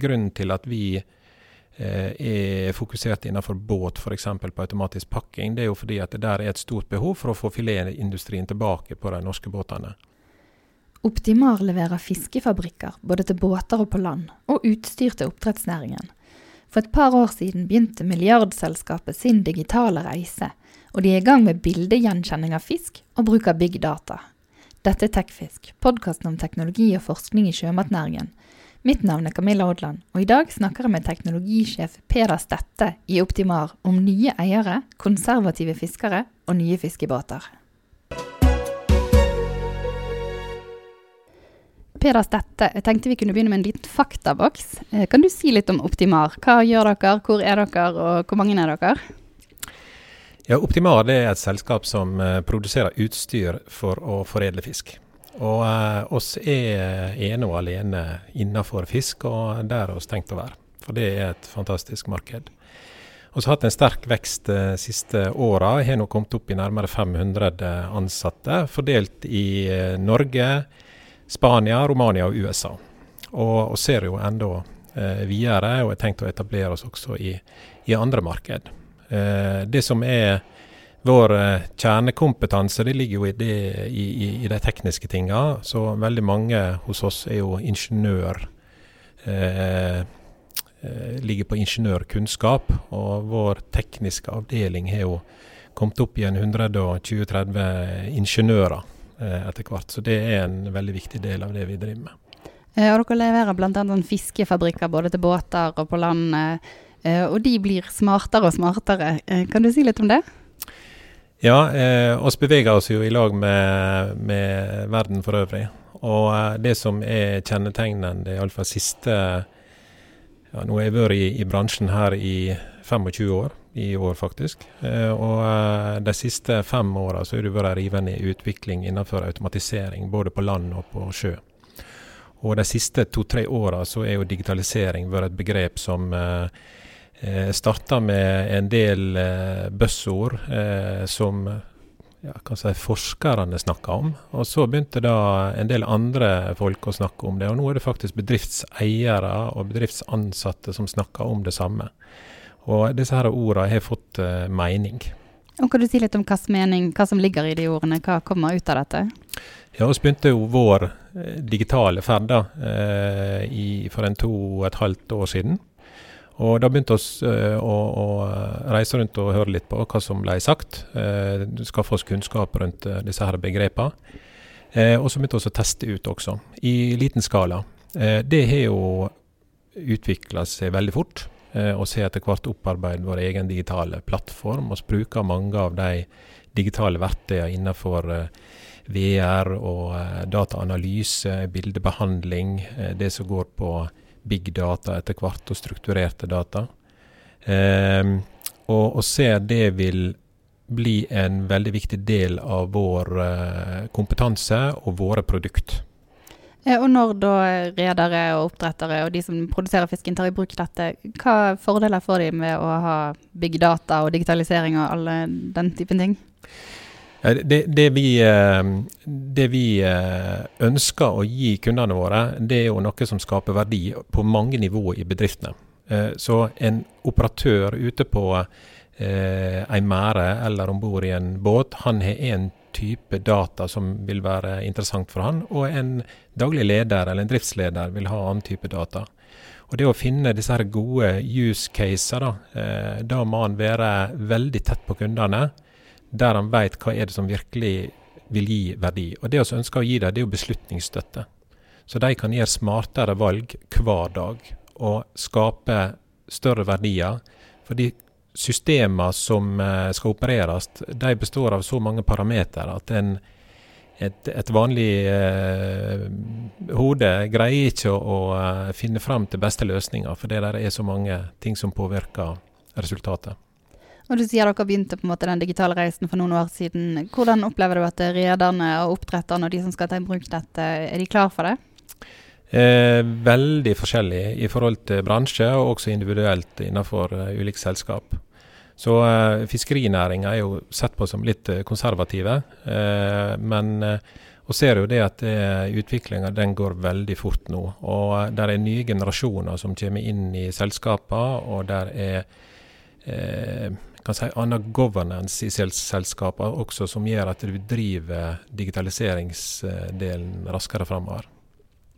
grunnen til at vi er fokusert innenfor båt, f.eks. på automatisk pakking, det er jo fordi at det der er et stort behov for å få filetindustrien tilbake på de norske båtene. Optimar leverer fiskefabrikker både til båter og på land, og utstyr til oppdrettsnæringen. For et par år siden begynte milliardselskapet sin digitale reise, og de er i gang med bildegjenkjenning av fisk og bruk av big data. Dette er Tekfisk, podkasten om teknologi og forskning i sjømatnæringen. Mitt navn er Camilla Odland, og i dag snakker jeg med teknologisjef Peder Stette i Optimar om nye eiere, konservative fiskere og nye fiskebåter. Peder Stette, jeg tenkte vi kunne begynne med en liten faktaboks. Eh, kan du si litt om Optimar? Hva gjør dere, hvor er dere, og hvor mange er dere? Ja, Optimar er et selskap som uh, produserer utstyr for å foredle fisk. Og uh, oss er ene og alene innenfor fisk, og der har vi tenkt å være. For det er et fantastisk marked. Vi har hatt en sterk vekst de uh, siste åra. Har nå kommet opp i nærmere 500 ansatte, fordelt i Norge, Spania, Romania og USA. Og, vi ser jo enda eh, videre, og har tenkt å etablere oss også i, i andre marked. Eh, det som er vår eh, kjernekompetanse, ligger jo i, det, i, i, i de tekniske tinga. Så veldig mange hos oss er jo ingeniør. Eh, eh ligger på ingeniørkunnskap, og vår tekniske avdeling har jo kommet opp i en 120-30 ingeniører Eh, etter hvert. Så det er en veldig viktig del av det vi driver med. Eh, og dere leverer bl.a. Fiskefabrikker både til båter og på land. Og de blir smartere og smartere. Kan du si litt om det? Ja, eh, oss beveger oss jo i lag med, med verden for øvrig. Og eh, det som er kjennetegnende, iallfall siste ja, Nå har jeg vært i, i bransjen her i 25 år i år, faktisk. Eh, og eh, de siste fem åra så har det vært rivende utvikling innenfor automatisering, både på land og på sjø. Og de siste to-tre åra så er jo digitalisering vært et begrep som eh, eh starta med en del eh, buzzord eh, som ja, si, forskerne snakka om. Og så begynte da en del andre folk å snakke om det. Og nå er det faktisk bedriftseiere og bedriftsansatte som snakker om det samme. Og disse her ordene har fått eh, mening. Og Kan du si litt om hva som, mening, hva som ligger i de ordene? Hva kommer ut av dette? Ja, Vi begynte jo vår eh, digitale ferd da, eh, for en to og et halvt år siden. Og Da begynte vi eh, å, å, reise rundt og høre litt på hva som ble sagt. Eh, skaffe oss kunnskap rundt eh, disse her begrepene. Eh, og så begynte vi å teste ut også, i liten skala. det har jo utvikla seg veldig fort. Eh, og så etter hvert opparbeidet vår egen digitale plattform. Vi bruker mange av de digitale verktøyene innenfor eh, VR og eh, dataanalyse, bildebehandling, det som går på big data etter hvert, og strukturerte data. Um, og, og ser det vil bli en veldig viktig del av vår uh, kompetanse og våre produkter. Eh, og når da redere og oppdrettere og de som produserer fisken tar i bruk dette, hva fordeler får de med å ha big data og digitalisering og alle den typen ting? Det, det, vi, eh, det, vi, eh, ønsker å gi kundene våre, det er jo noe som skaper verdi på mange nivåer i bedriftene. Så en operatør ute på ei mære eller om bord i en båt, han har én type data som vil være interessant for han, og en daglig leder eller en driftsleder vil ha annen type data. Og Det å finne disse her gode use caser, da, eh, da må han være veldig tett på kundene, der han vet hva er det som virkelig vil gi verdi. Og Det vi ønsker å gi dem, det er jo beslutningsstøtte. Så de kan gjøre smartere valg hver dag og skape større verdier. Fordi systemer som eh, skal opereres, de består av så mange parametere at en, et, et, vanlig eh, hode greier ikke å, å eh, finne fram til beste løsninger, for det der er så mange ting som påvirker resultatet. Og Du sier dere begynte på en måte den digitale reisen for noen år siden. Hvordan opplever du at rederne og oppdretterne og de som skal ta i bruk dette, er de klar for det? Eh, veldig forskjellig i forhold til bransje, og også individuelt innenfor uh, ulike selskap. Så uh, fiskerinæringa er jo sett på som litt uh, konservative. Uh, men Og ser jo det at utviklinga går veldig fort nå. Og der er nye generasjoner som kommer inn i selskapene, og der er eh, kan si, annen governance i selskaper også, som gjør at du driver digitaliseringsdelen raskere framover.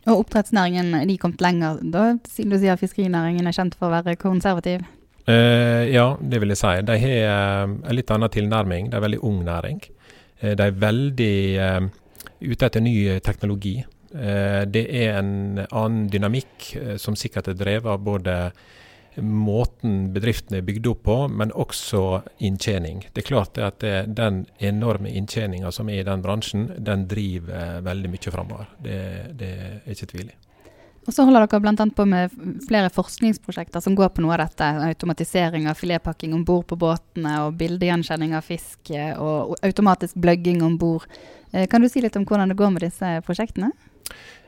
Og oppdrettsnæringen de kommet lenger, da, siden du sier fiskerinæringen er kjent for å være konservativ? Uh, ja, det vil jeg si. De har eh, en litt annen tilnærming. Det er en veldig ung næring. Eh, de er veldig uh, ute etter ny teknologi. Uh, det er en annen dynamikk som sikkert er drevet av både måten bedriften er bygd opp på, men også inntjening. Det er klart at det, den enorme inntjeninga som er i den bransjen, den driver veldig mye framover. Det, det er ikke tvil i. Og så holder dere bl.a. på med flere forskningsprosjekter som går på noe av dette. Automatisering av filetpakking om bord på båtene, og bildegjenkjenning av fisk, eh, og automatisk bløgging om bord. Eh, kan du si litt om hvordan det går med disse prosjektene?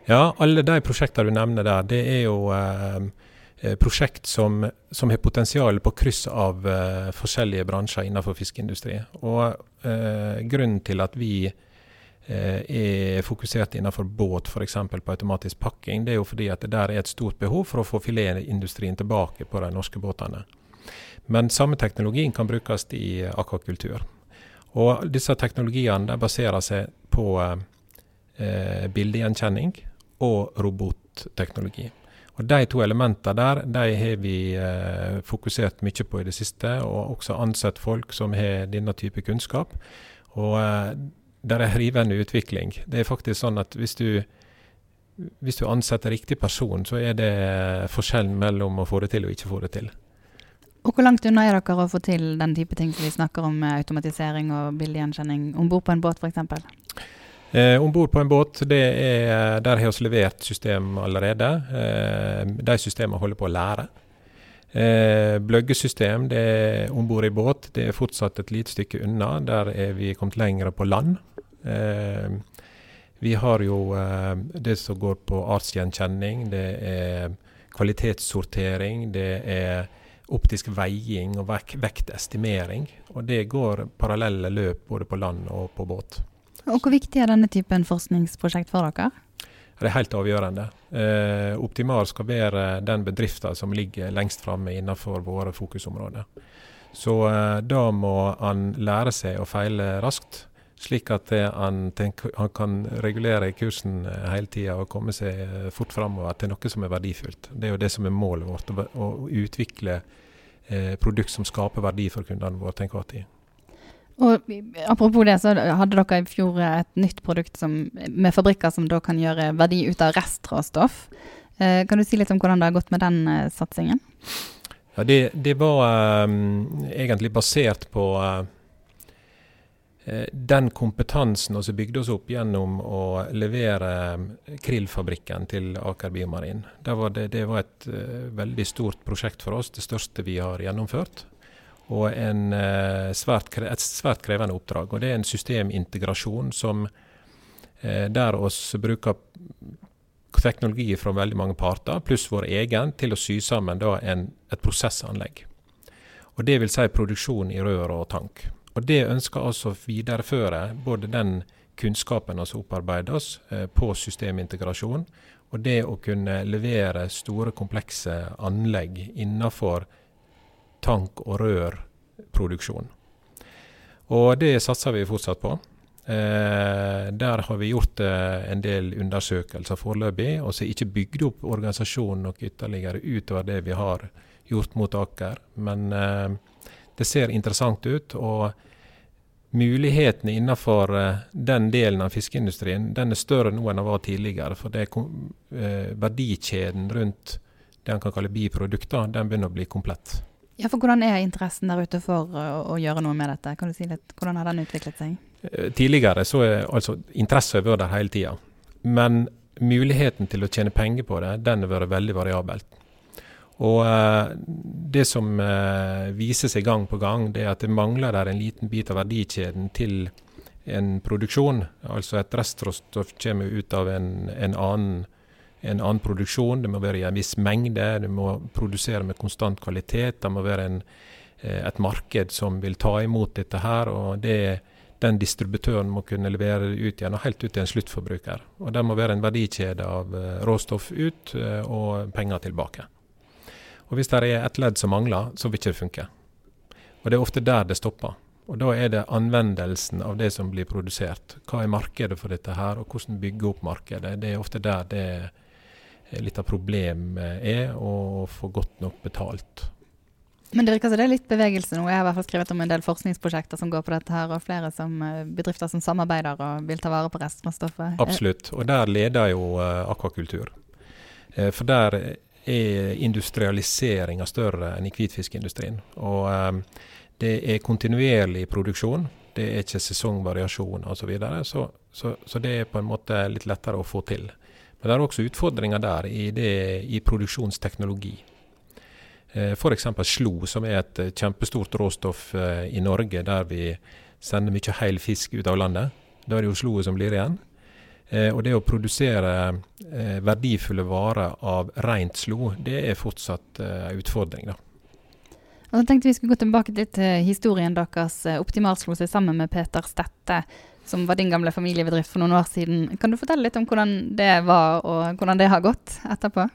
Ja, alle de prosjektene du nevner der, det er jo eh, Eh, prosjekt som, som, har potensial på kryss av uh, forskjellige bransjer innenfor fiskeindustri. Og uh, Grunnen til at vi er fokusert innenfor båt, f.eks. på automatisk pakking, det er jo fordi at det der er et stort behov for å få filetindustrien tilbake på de norske båtene. Men samme teknologien kan brukes i akvakultur. Og disse teknologiene baserer seg på bildegjenkjenning og robotteknologi. Og De to elementene der de har vi eh, fokusert mye på i det siste, og også ansett folk som har denne type kunnskap. Og eh, det er rivende utvikling. Det er faktisk sånn at hvis du, hvis du ansetter riktig person, så er det forskjellen mellom å få det til og ikke få det til. Og Hvor langt unna er dere å få til den type ting som vi snakker om, automatisering og bildegjenkjenning om bord på en båt f.eks.? Eh, Om bord på en båt, er, der har vi levert system allerede. Eh, de systemene holder på å lære. Eh, bløggesystem det om bord i båt. Det er fortsatt et lite stykke unna. Der er vi kommet lenger på land. Eh, vi har jo eh, det som går på artsgjenkjenning. Det er kvalitetssortering. Det er optisk veiing og vektestimering. Og det går parallelle løp både på land og på båt. Og Hvor viktig er denne typen forskningsprosjekt for dere? Det er helt avgjørende. Eh, Optimar skal være den bedriften som ligger lengst framme innenfor våre fokusområder. Så eh, da må han lære seg å feile raskt, slik at han, tenker, han, kan regulere kursen eh, hele tida og komme seg eh, fort framover til noe som er verdifullt. Det er jo det som er målet vårt, å, å utvikle eh, produkt som skaper verdi for kundene våre til enhver tid. Og Apropos det, så hadde dere i fjor et nytt produkt som, med fabrikker som da kan gjøre verdi ut av restråstoff. Eh, kan du si litt om hvordan det har gått med den eh, satsingen? Ja, det, det var eh, egentlig basert på uh, den kompetansen vi bygde oss opp gjennom å levere krillfabrikken til Aker Biomarin. Det var, det, det var et uh, veldig stort prosjekt for oss, det største vi har gjennomført og en, eh, svært, et svært krevende oppdrag. Og Det er en systemintegrasjon som, eh, der oss bruker teknologi fra veldig mange parter, pluss vår egen, til å sy sammen da, en, et prosessanlegg. Og Det vil si produksjon i rør og tank. Og Det ønsker altså å videreføre både den kunnskapen vi opparbeider oss eh, på systemintegrasjon, og det å kunne levere store, komplekse anlegg innenfor tank- og rørproduksjon. Og det satser vi fortsatt på. Eh, der har vi gjort eh, en del undersøkelser foreløpig, og så ikke bygd opp organisasjonen noe ytterligere utover det vi har gjort mot Aker. Men eh, det ser interessant ut. og Mulighetene innenfor eh, den delen av fiskeindustrien den er større nå enn den var tidligere. For det, eh, verdikjeden rundt det en kan kalle biprodukter, den begynner å bli komplett. Ja, for Hvordan er interessen der ute for å, å gjøre noe med dette? Kan du si litt, Hvordan har den utviklet seg? Eh, tidligere så er altså interessen vært der hele tida. Men muligheten til å tjene penger på det, den har vært veldig variabelt. Og eh, Det som eh, viser seg gang på gang, det er at det mangler der en liten bit av verdikjeden til en produksjon. Altså et restråstoff kommer ut av en, en annen en annen produksjon. Det må være i en viss mengde. Du må produsere med konstant kvalitet. Det må være en, eh, et marked som vil ta imot dette her. og det, den distributøren må kunne levere det ut igjen, og helt ut til en sluttforbruker. Og Det må være en verdikjede av eh, råstoff ut eh, og penger tilbake. Og Hvis det er et ledd som mangler, så vil ikke det funke. Og Det er ofte der det stopper. Og Da er det anvendelsen av det som blir produsert. Hva er markedet for dette her, og hvordan bygge opp markedet. Det er ofte der det litt av problemet er, å få godt nok betalt. Men det virker som det er litt bevegelse nå. Jeg har i hvert fall skrevet om en del forskningsprosjekter som går på dette her, og flere som, eh, bedrifter som samarbeider og vil ta vare på restråstoffet. Absolutt, og der leder jo uh, akvakultur. For der er industrialiseringa større enn i hvitfiskindustrien. Og det er kontinuerlig produksjon. Det er ikke sesongvariasjon osv. Så, videre, så, så Så det er på en måte litt lettere å få til. Men det er også utfordringer der i, det, i produksjonsteknologi. Eh, F.eks. slo, som er et eh, kjempestort råstoff eh, i Norge, der vi sender mye heil fisk ut av landet. Da er det jo sloet som blir igjen. Og det å produsere verdifulle varer av rent slo, det er fortsatt en utfordring. da. Og så tenkte Vi skulle gå tilbake til historien deres. Optimalslo seg sammen med Peter Stette, som var din gamle familiebedrift for noen år siden. Kan du fortelle litt om hvordan det var, og hvordan det har gått etterpå?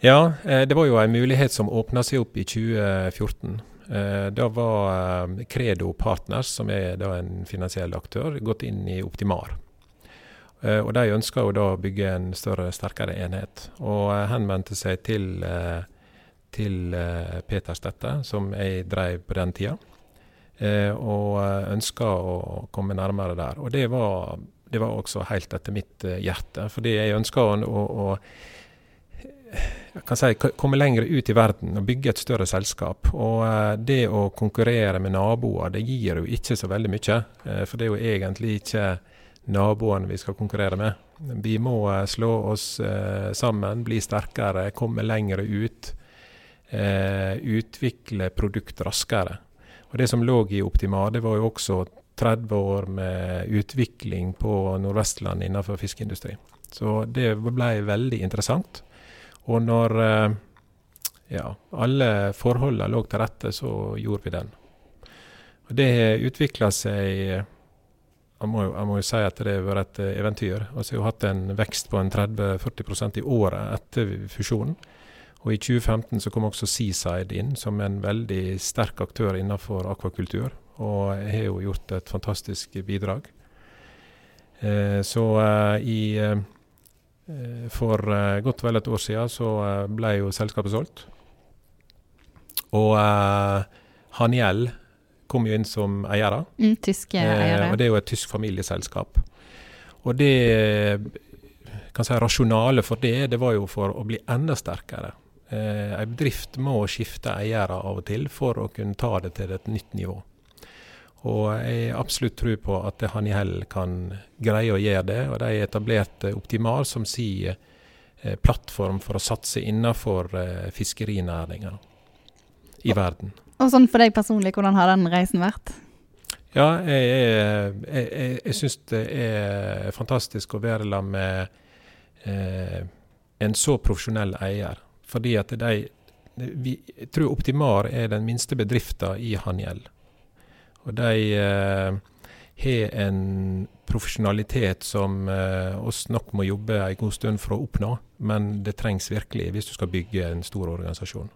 Ja, eh, det var jo en mulighet som åpna seg opp i 2014. Eh, da var eh, Credo Partners, som er en finansiell aktør, gått inn i Optimar. Og De ønska å bygge en større, sterkere enhet, og henvendte seg til, til Peter Stette, som jeg drev på den tida, og ønska å komme nærmere der. Og det var, det var også helt etter mitt hjerte, fordi jeg ønska å, å, å kan si, komme lenger ut i verden og bygge et større selskap. Og eh, det å konkurrere med naboer, det gir jo ikke så veldig mye. Eh, for det er jo egentlig ikke naboene vi skal konkurrere med. Vi må eh, slå oss sammen, bli sterkere, komme lenger ut. Utvikle produkt raskere. Og Det som lå i Optima, det var jo også 30 år med utvikling på Nordvestlandet innenfor fiskeindustri. Så det ble veldig interessant. Og når eh, ja, alle forholdene lå til rette, så gjorde vi den. Og Det utvikla seg jeg må, jeg må, jo si at det har vært et eventyr. Altså, jeg har hatt en vekst på en 30-40% i året etter fusjonen. Og I 2015 så kom også Seaside inn som en veldig sterk aktør innenfor akvakultur. Og har jo gjort et fantastisk bidrag. Eh, så eh, i eh, Eh, for uh, godt vel et år siden så uh, ble jo selskapet solgt. Og uh, Haniel kom jo inn som eiere. Mm, tyske eiere. og det er jo et tysk familieselskap. Og det kan si rasjonalet for det, det var jo for å bli enda sterkere. Eh, en bedrift må skifte eiere av og til for å kunne ta det til et nytt nivå. Og jeg absolutt tro på at Haniel kan greie å gjøre det. Og de har etablert Optimal som sin eh, plattform for å satse innenfor eh, fiskerinæringa i verden. Og sånn for deg personlig, hvordan har den reisen vært? Ja, jeg, jeg, jeg, jeg syns det er fantastisk å være sammen med eh, en så profesjonell eier. Fordi at de, vi, jeg tror Optimar er den minste bedriften i Haniel. Og de eh, har en profesjonalitet som eh, oss nok må jobbe en god stund for å oppnå. Men det trengs virkelig hvis du skal bygge en stor organisasjon.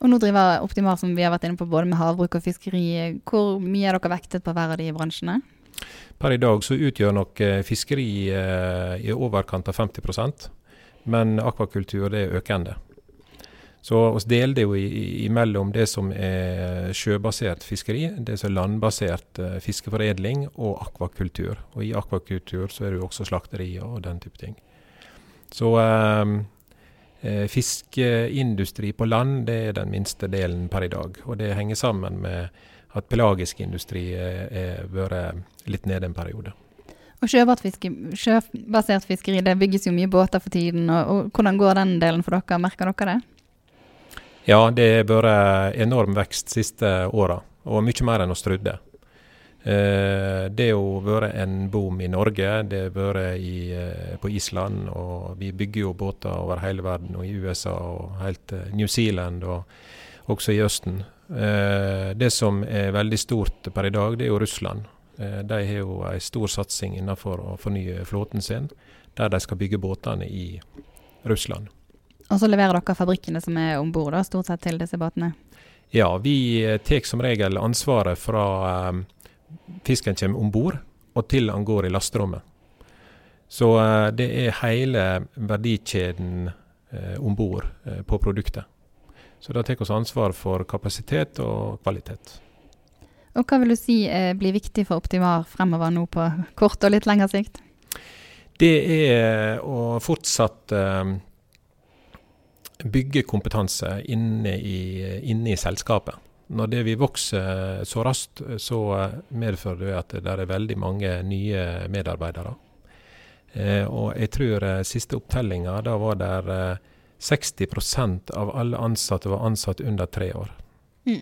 Og nå driver Optimar som vi har vært inne på, både med havbruk og fiskeri. Hvor mye er dere vektet på hver av de bransjene? Per i dag så utgjør nok eh, fiskeri eh, i overkant av 50 men akvakultur det er økende. Så vi deler jo imellom det som er sjøbasert fiskeri, det som er landbasert uh, fiskeforedling og akvakultur. Og i akvakultur så er det jo også slakteri og den type ting. Så eh, fiskeindustri på land det er den minste delen per i dag. Og det henger sammen med at pelagisk industri har vært litt nede en periode. Og sjøbasert fiskeri, det bygges jo mye båter for tiden. Og, og hvordan går den delen for dere? Merker dere det? Ja, det har vært enorm vekst de siste åra, og mye mer enn vi trodde. Eh, det har vært en boom i Norge, det har vært eh, på Island, og vi bygger jo båter over hele verden, og i USA og helt til New Zealand, og også i Østen. Eh, det som er veldig stort per i dag, det er jo Russland. Eh, de har jo en stor satsing innenfor å fornye flåten sin, der de skal bygge båtene i Russland. Og så leverer dere fabrikkene som er om bord, stort sett til disse båtene? Ja, vi tar som regel ansvaret fra um, fisken kommer om bord og til han går i lasterommet. Så det er hele verdikjeden uh, om bord på produktet. Så da tar vi ansvar for kapasitet og kvalitet. Og Hva vil du si eh, blir viktig for Optimar fremover nå på kort og litt lengre sikt? Det er å fortsatt eh, bygge kompetanse inne i, inne i, selskapet. Når det vi vokser så raskt, så medfører det at det er veldig mange nye medarbeidere. Eh, og jeg tror eh, siste opptellinga, da var det 60 eh, av alle ansatte var ansatt under tre år. Mm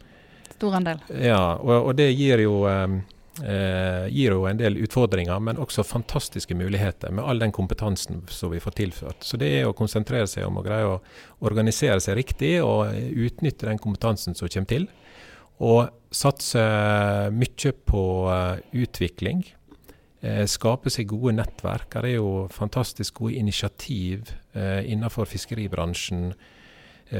stor andel. Ja, og, og det gir jo, eh, gir jo en del utfordringer, men også fantastiske muligheter med all den kompetansen som vi får tilført. Så det er å konsentrere seg om å greie å organisere seg riktig og utnytte den kompetansen som kommer til. Og satse mye på uh, utvikling. Eh, skape seg gode nettverk. Det er jo fantastisk gode initiativ eh, innenfor fiskeribransjen Eh,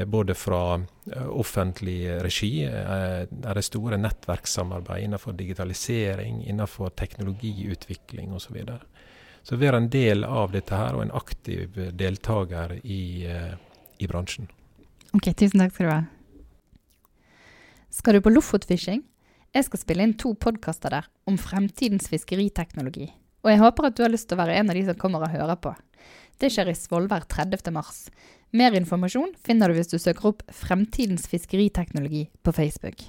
både fra eh, offentlig regi, eh, er det store nettverkssamarbeid innenfor digitalisering, innenfor teknologiutvikling osv. Så, videre. så være en del av dette her, og en aktiv deltaker i, i bransjen. Ok, Tusen takk skal du ha. Skal du på Lofotfishing? Jeg skal spille inn to podkaster der om fremtidens fiskeriteknologi. Og jeg håper at du har lyst til å være en av de som kommer og hører på. Det skjer i Svolvær 30.3. Mer informasjon finner du hvis du søker opp 'Fremtidens fiskeriteknologi' på Facebook.